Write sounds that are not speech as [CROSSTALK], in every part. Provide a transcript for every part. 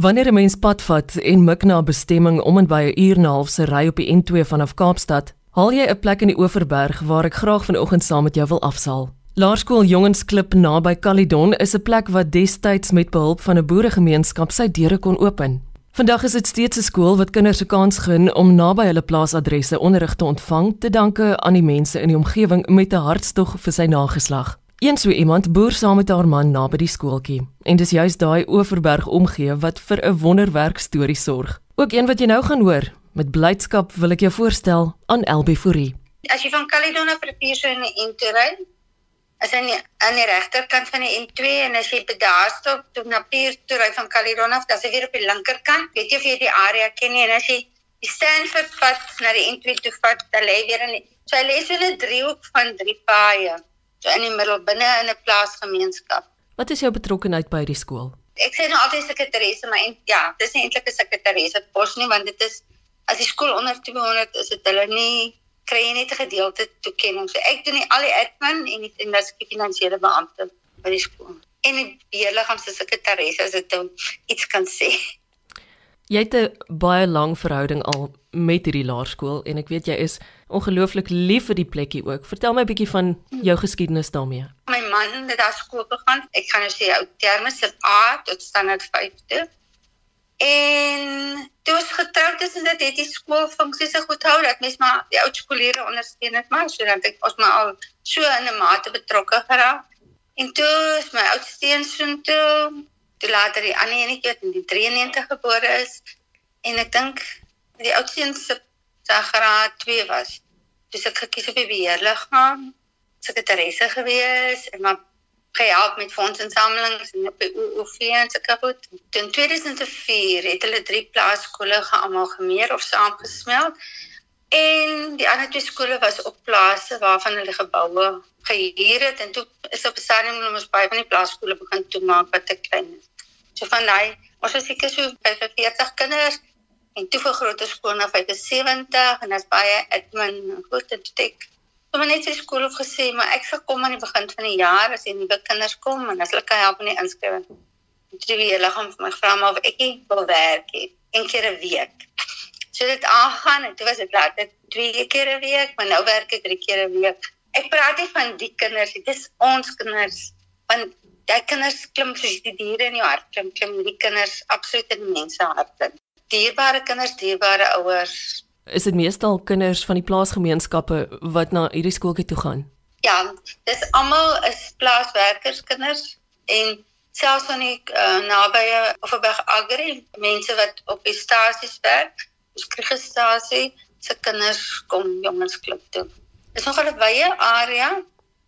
Wanneer 'n mens pad vat en mik na 'n bestemming om en by 'n uur en 'n half se ry op die N2 vanaf Kaapstad, haal jy 'n plek in die Oeverberg waar ek graag vanoggend saam met jou wil afsaal. Laerskool Jongensklip naby Caledon is 'n plek wat destyds met behulp van 'n boeregemeenskap sy deure kon open. Vandag is dit steeds 'n skool wat kinders 'n kans gun om naby hulle plaasadresse onderrig te ontvang, te danke aan die mense in die omgewing met 'n hartstog vir sy nageslag. Een so iemand boer saam met haar man naby die skooltjie en dis juist daai Oeverberg omgee wat vir 'n wonderwerk storie sorg. Ook een wat jy nou gaan hoor. Met blydskap wil ek jou voorstel aan Elbie Fourie. As jy van Caledon af rivier so in die N2 is aan die aan die regterkant van die N2 en as jy bedaar stop toe na Pier toe ry van Caledon af, dan is jy weer op die linkerkant. Weet jy of jy die area ken nie en as jy die Stanford pad na die N2 toe vat, dan lê weer in die, so hy lê so 'n driehoek van drie paaie in die middel binne in 'n plaasgemeenskap. Wat is jou betrokkeheid by die skool? Ek sê nou altyd sekretaresse, maar en, ja, dis nie eintlik 'n sekretaresse pos nie want dit is as die skool onder 200 is dit hulle nie kry jy net 'n gedeelte toekenning. So ek doen nie al die admin en die en dis die finansiële beampte by die skool. En die beheerliggaam se sekretaresse as dit nou iets kan sê. Jy het 'n baie lang verhouding al met hierdie laerskool en ek weet jy is ongelooflik lief vir die plekkie ook. Vertel my 'n bietjie van jou geskiedenis daarmee. My man het daar skool gegaan. Ek gaan nou sê ou terme se A tot standaard 5 toe. En toe ons getroud is en dit het die skool funksies so goed hou dat mens maar die oud skoolleerders ondersteun het maar sodat ek ons maar al so in 'n mate betrokke geraak. En toe is my oudste seun toe toe later die ander enetjie wat in die 93 gebore is en ek dink die oudste een se graad 2 was. Dus ek gekies op die beheerliggaam, sekretaresse gewees en maar gehelp met fondsinsamelings en op die OOV en sulke goed. In 2004 het hulle drie plaaskole geamalgameer of saamgesmelt. En die ander twee skole was op plase waarvan hulle geboue gehuur het en toe is op 'n stadium ons baie van die plaaskole begin toemaak wat te klein is. So van daai, ons was seker so 45 kinders en toe vir groter skool na 75 en as baie admin goed en tek. So maar net sy skool het gesê maar ek sal kom aan die begin van die jaar as die nuwe kinders kom en as hulle kan help met die inskrywing. Toe wie hulle gaan vir my vra maar of ek wil werk hê een keer 'n week. So dit aangaan en toe was dit later twee keer 'n week, maar nou werk ek drie keer 'n week. Ek praat nie van die kinders, dit is ons kinders want daai kinders klim soos die diere in jou hart klim, klim die kinders absoluut in mense harte dierbare kinders, dierbare ouers. Is dit meestal kinders van die plaasgemeenskappe wat na hierdie skooltjie toe gaan? Ja, dis almal is plaaswerkerskinders en selfs van die uh, nabye of by agri mense wat op die stasies werk, ons kriegstasie se kinders kom jongensklub toe. Dis nog 'n baie area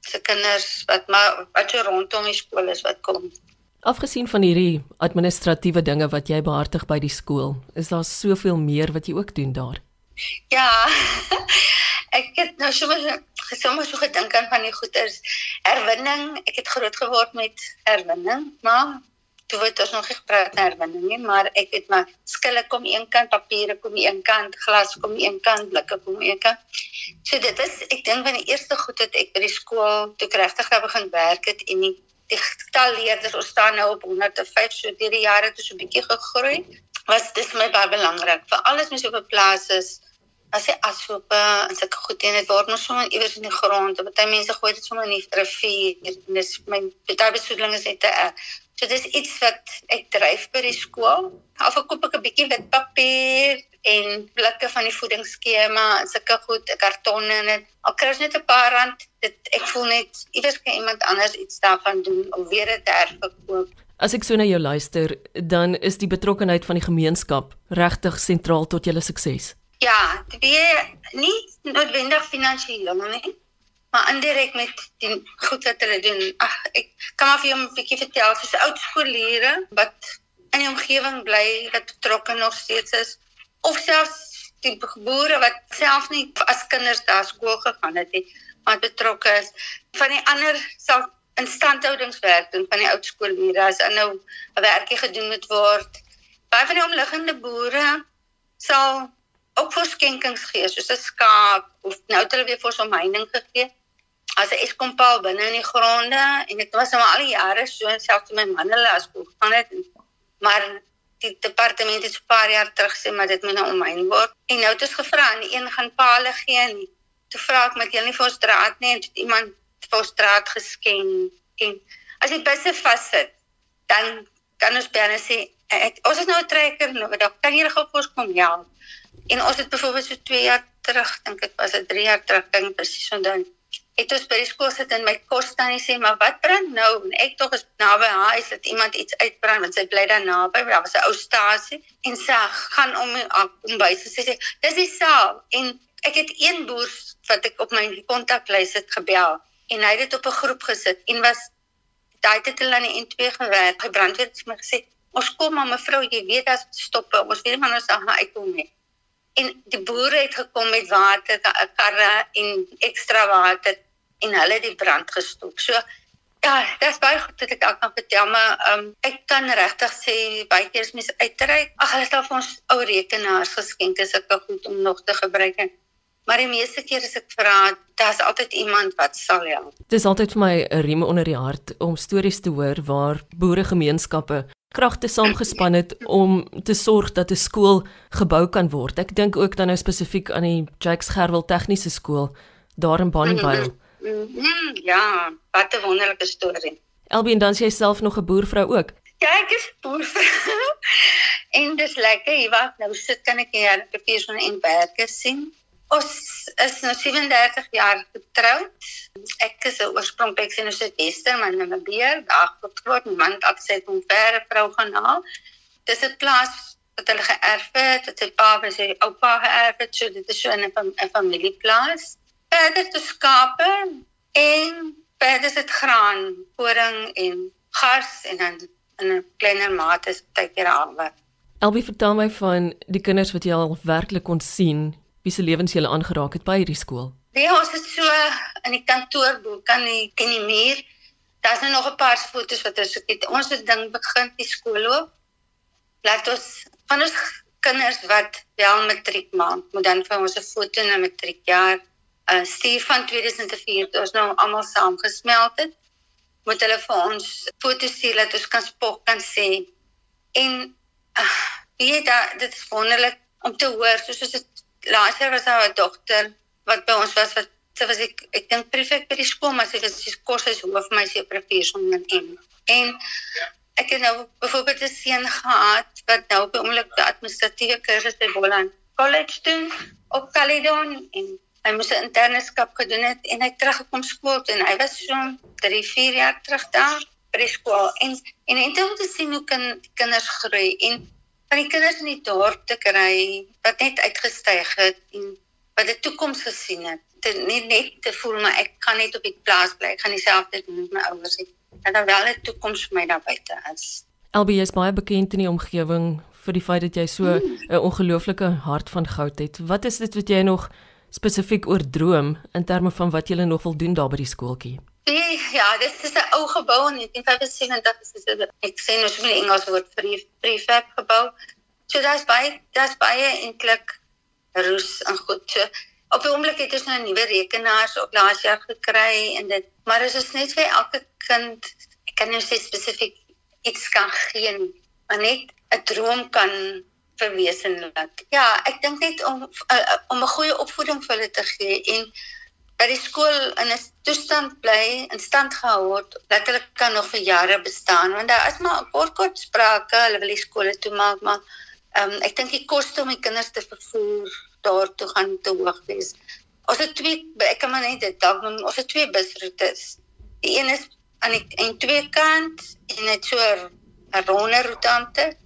se kinders wat maar wat so rondom die skool is wat kom. Afgesien van hierdie administratiewe dinge wat jy behartig by die skool, is daar soveel meer wat jy ook doen daar. Ja. [LAUGHS] Ek het nou sommer sommer so gedink aan van die goeders herwinning. Ek het groot geword met herwinning, maar toe het ons nog nie gepraat oor herwinning nie, maar ek het maar skille kom een kant, papiere kom een kant, glas kom een kant, blikke kom een kant. So dit is ek dink van die eerste goed wat ek by die skool toe regtig begin werk het en die die getal leerders ons staan nou op 105 so deur die jare het so 'n bietjie gegroei. Was dis my baie belangrik. Vir alles mens op 'n plaas is as jy ashope en sulke goed en dit word mos sommer iewers in die grond. En baie mense gooi dit sommer in die rivier. En dis my baie besoedeling is net erg so dis iets wat ek dryf by die skool of ek koop ek 'n bietjie wit papier en blikke van die voedingsskema en sulke goed, kartonne en dit. Al kry jy net 'n paar rand, dit ek voel net iewers kan iemand anders iets daarvan doen om weer dit herverkoop. As ek so na jou luister, dan is die betrokkeheid van die gemeenskap regtig sentraal tot julle sukses. Ja, dit is nie noodwendig finansiëel nie, maar indirek met die goed wat hulle doen. Ag, ek kan maar vir jou 'n bietjie vertel, soos oud skoolleerders wat in die omgewing bly wat betrokke nog steeds is. Of selfs die boere wat self nie as kinders daar skool gegaan het nie, maar betrokke is. Van die ander sal instandhoudingswerk doen van die oud skoolleerders as er nou 'n werkie gedoen moet word. Baie van die omliggende boere sal ook verskenkings gee soos 'n skaap of nou het hulle weer vir so 'n heining gegee as 'n eskompaal binne in die gronde en dit was nou al die jare so selfs my man hulle as gegaan het maar die departement het 'n paar jaar terug sê maar dit moet nou omheen word. En nou het ons gevra en een gaan paal gee en toe vra ek met julle nie vir ons draad nie en het iemand vir ons draad geskenk. En as die busse vassit, dan kan ons binne sê ek ons het nou 'n trekker nodig. Kan jy gou vir ons kom help? En ons het byvoorbeeld so 2 jaar terug, dink ek was dit 3 jaar terug, dink presies onthou het ons by die skool sit en my kos tannie sê maar wat brand nou? En ek tog is naby haar is dit iemand iets uitbrand want sy bly daar naby daar was 'n ou stasie. En sy gaan om om by sy sê dis die saal. En ek het een boer wat ek op my kontaklys het gebel en hy het dit op 'n groep gesit en was daai het hulle aan die N2 gewerk hy brandweer het my gesê ons kom maar mevrou jy weet as stop ons weet maar ons gaan uitkom nie. En die boere het gekom met water, karre en ekstra water en hulle die brand gestop. So ja, dis baie goed dat ek kan vertel, maar um, ek kan regtig sê baie keer is mense uitreik. Ag, hulle het al vir ons ou rekenaars geskenk, is ek goed om nog te gebruik. Maar die meeste keer as ek vra, daar's altyd iemand wat sal help. Dit is altyd vir my 'n riem onder die hart om stories te hoor waar boeregemeenskappe kragte saamgespan het om te sorg dat 'n skool gebou kan word. Ek dink ook dan nou spesifiek aan die Jacques Gerwel Tegniese Skool daar in Bonnievale. Mm -hmm. Ja, wat 'n wonderlike storie. Elbie en dan jy self nog 'n boervrou ook. Ja, ek is boervrou. [LAUGHS] en dis lekker hier waar nou sit kan ek hier op die son in werke sien. Ons is nou 37 jaar getroud. Ek is 'n oorspronklik sien ons het Esther, my Namibier, daar groot man afset om verre vrou gaan haal. Dis 'n plaas wat hulle geërf het, dit het pa en sy oupa geërf het, so dit is so 'n 'n familieplaas. Verder te skape en is dit graan, koring en gars en dan in 'n kleiner mate tydjie alwe. Elbie vertel my van die kinders wat jy al werklik kon sien wie se lewens jy aangeraak het by hierdie skool? Nee, ons het so in die kantoorboek kan die ken die muur. Daar's nou nog 'n paar foto's wat ons het. Ons het ding begin die skool loop. Laat ons van ons kinders wat wel matriek maak, moet dan vir ons 'n foto na matriekjaar uh stuur van 2004 toe ons nou almal saam gesmelt het. Moet hulle vir ons foto's stuur dat ons kan spog kan sê. En uh, weet jy, dit is wonderlik om te hoor soos dit laas jaar was daar 'n dogter wat by ons was wat sy was ek ek dink prefek by die skool maar sy was sy kos is hoof my se professor in en en ek het nou byvoorbeeld 'n seun gehad wat nou op die oomblik die administratiewe kursus by Boland College doen op Caledon en hy moes 'n internskap gedoen het en hy teruggekom skool toe en hy was so 3 4 jaar terug daar by die skool en en en om te sien hoe kan kinders groei en van die kinders in die dorp te kry wat net uitgestyg het en wat 'n toekoms gesien het. Dit nie net te voel maar ek kan net op die plaas bly, ek gaan dieselfde doen met my ouers hê. Dat daar wel 'n toekoms vir my daar buite is. Elbie is baie bekend in die omgewing vir die feit dat jy so 'n hmm. ongelooflike hart van goud het. Wat is dit wat jy nog spesifiek oor droom in terme van wat jy nog wil doen daar by die skooltjie? Nee, ja, dit is 'n ou gebou in 1975 is dit ek sê nou so 'n Engels woord vir prefab gebou. So daar's baie daar's baie eintlik roes en goed. So, op die oomblik het ons nou 'n nuwe rekenaars op laas jaar gekry en dit maar is dit net vir elke kind ek kan nou sê spesifiek iets kan gee, maar net 'n droom kan verwesenlik. Ja, ek dink net om uh, om 'n goeie opvoeding vir hulle te gee en dat die skool in 'n toestand bly in stand gehou word dat hulle kan nog vir jare bestaan want daar is maar kort kort sprake hulle wil die skole toemaak maar um, ek dink die koste om die kinders te vervoer daar toe gaan te hoog wees. Ons het twee ek kan maar net dit dalk ons het twee busroetes. Die een is aan die en twee kant en net so 'n ronde roetante.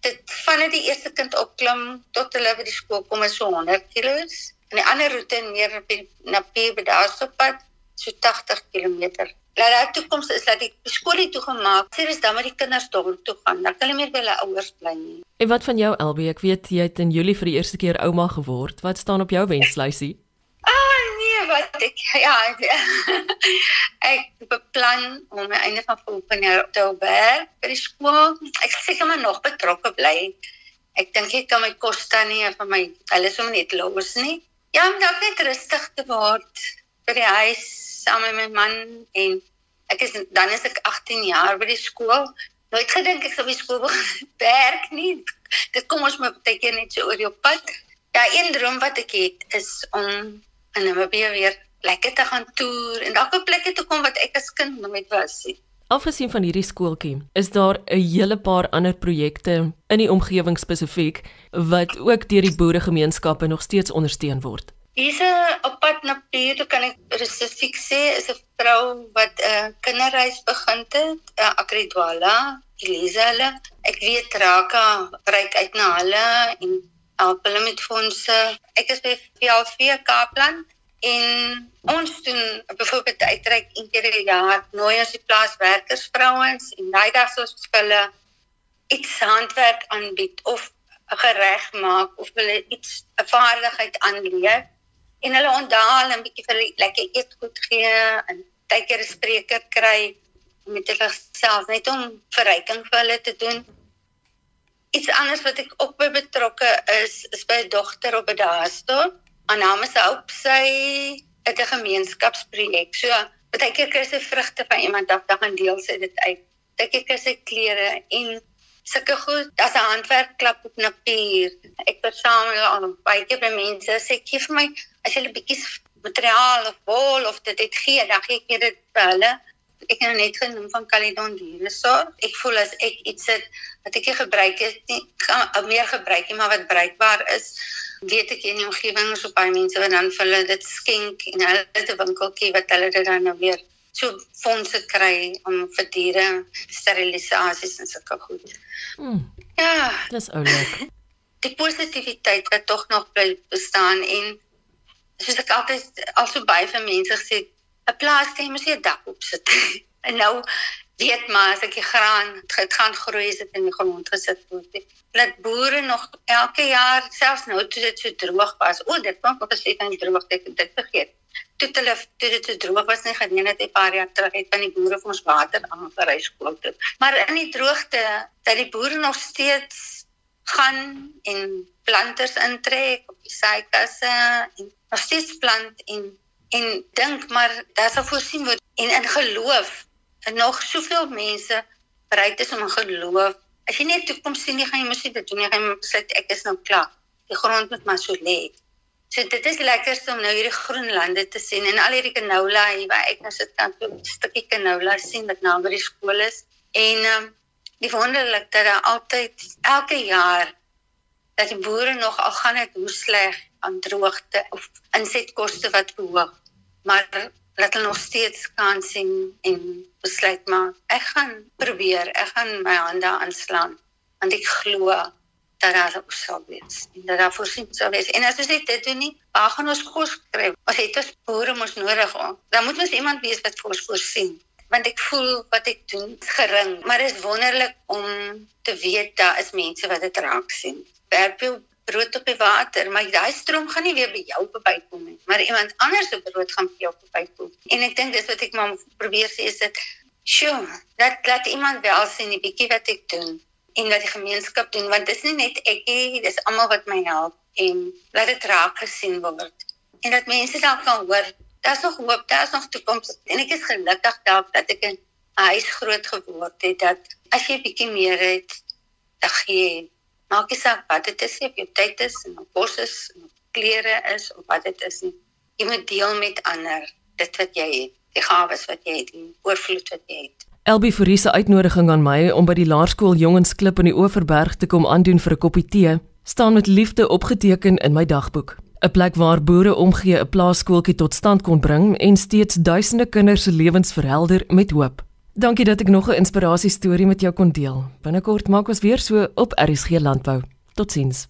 Dit van net die eerste kind opklim tot hulle by die skool kom is so 100 km en die ander roete meer op die na Piebedaarspad so 80 km. Laat daar toekoms is dat die skole toegemaak. Sê dis dan maar die kinders dorp toe gaan. Dan kan hulle meer by hulle ouers bly nie. En wat van jou Elbie? Ek weet jy het in Julie vir die eerste keer ouma geword. Wat staan op jou wenslysie? Ah nee, wat ek [LAUGHS] ja, [LAUGHS] ek beplan om my einde van volgende jaar te werk by die skool. Ek seker maar nog betrokke bly. Ek dink ek kan my kos dan nie van my hulle sommer net los nie. Ja, om dalk net rustig te word by die huis saam met my man en ek is dan is ek 18 jaar by die skool nooit gedink ek sou by skool [LAUGHS] werk nie. Dit kom ons maar baie keer net so oor jou pad. Ja, een droom wat ek het is om in Namibië weer lekker te gaan toer en dalk op plekke te kom wat ek as kind nooit was nie. Afgesien van hierdie skooltjie, is daar 'n hele paar ander projekte in die omgewing spesifiek wat ook deur die boeregemeenskappe nog steeds ondersteun word. Hierse op pad na Pier, toe kan ek spesifiek sê is 'n vrou wat 'n uh, kinderreis begin het, uh, Akridwala, Elisa hulle. Ek weet Raka reik uit na hulle en help hulle met fondse. Ek is by VLV Kaapland En ons doen byvoorbeeld uitreik een keer per jaar nooi ons die plaaswerkers vrouens en daai dag sou ons hulle iets handwerk aanbied of 'n gereg maak of hulle iets 'n vaardigheid aanleer en hulle ontdaal 'n bietjie vir hulle lekker eetgoed gee en tydjie 'n spreker kry met hulle self net om verryking vir hulle te doen. Iets anders wat ek ook by betrokke is is by 'n dogter op 'n daasdorp haar naam is op sy het 'n gemeenskapsprojek. So, baie keer kry sy vrugte van iemand af, dan gaan deel sy dit uit. Baie keer kry sy klere en sulke goed. Daar's 'n handwerkklap op Napier. Ek versamel al baie keer by mense. Sê gee vir my as jy 'n bietjie materiaal of wol of dit het gee, dan gee ek dit vir hulle. Ek het net genoem van Caledon Dinosaur. Ek voel as ek iets het wat ek gebruik het, nie gaan meer gebruik nie, maar wat bruikbaar is weet ek in die omgewing is op baie mense wat dan vir hulle dit skenk en hulle het 'n winkeltjie wat hulle dit dan nou weer so fondse kry om vir diere sterilisasies en sulke goed. Hmm. Ja, dis oulik. Die positiwiteit wat tog nog bly bestaan en soos ek altyd al so baie vir mense gesê, 'n plaas kan jy mos nie 'n dak op sit. [LAUGHS] en nou weet maar as ek die graan dit gaan groei as dit in die grond gesit word. Laat boere nog elke jaar selfs nou toe dit so droog was. O, dit klink of as dit aan droog het dit vergeet. Toe hulle toe dit so droog was nie geneem het 'n paar jaar terug het van die boere vir ons water aangery skool toe. Maar in die droogte dat die boere nog steeds gaan en planters intrek op die saikasse en nog steeds plant en en dink maar daar sal voorsien word en in geloof en nog soveel mense bereid is om geloof. As jy nie toekoms sien nie, gaan jy mos dit doen. Jy gaan besluit ek is nou klaar. Die grond moet maar so lê. So dit is lekker om nou hierdie groen lande te sien en al hierdie canola hier waar ek nou sit kan 'n stukkie canola sien wat nou by die skool is. En um, die wonderlik dat daar altyd elke jaar dat die boere nog al gaan dit hoe sleg aan droogte of insetkoste wat verhoog. Maar laat hulle nog steeds kan sien en besluit maar ek gaan probeer ek gaan my hande aanslaan want ek glo dat daar sal wees en dat daar voorsien sal wees. En as ons dit doen nie waar gaan ons kos kry? Ons het ons boere mos nodig dan moet ons iemand wees wat vir ons voorsien want ek voel wat ek doen gering. Maar dit is wonderlik om te weet daar is mense wat dit raak sien. Werk brood op die water, maar daai stroom gaan nie weer by jou verbykom nie, maar iemand anders se brood gaan vir jou verbykom. En ek dink dis wat ek maar probeer sê is dit, "Sjoe, dat laat iemand wel sien die bietjie wat ek doen en wat die gemeenskap doen, want dit is nie net ek nie, dis almal wat my help en laat dit raak gesien word. En dat mense dan kan hoor, daar's nog hoop, daar's nog toekoms. En ek is gelukkig dalk dat ek in 'n huis groot geword het dat as jy bietjie meer het, dan gee maak nie saak wat dit is, of jy tyd is en kos is, of klere is of wat dit is nie. Jy moet deel met ander dit wat jy het, die gawes wat jy het, die oorvloed wat jy het. Elbie Fourie se uitnodiging aan my om by die laerskool Jongensklip in die Oeverberg te kom aandoen vir 'n koppie tee, staan met liefde opgeteken in my dagboek. 'n Plek waar boere omgee 'n plaasskooltjie tot stand kon bring en steeds duisende kinders se lewens verhelder met hoop. Dankie dat ek nog 'n inspirasie storie met jou kon deel. Binnekort maak ons weer so op RSG Landbou. Totsiens.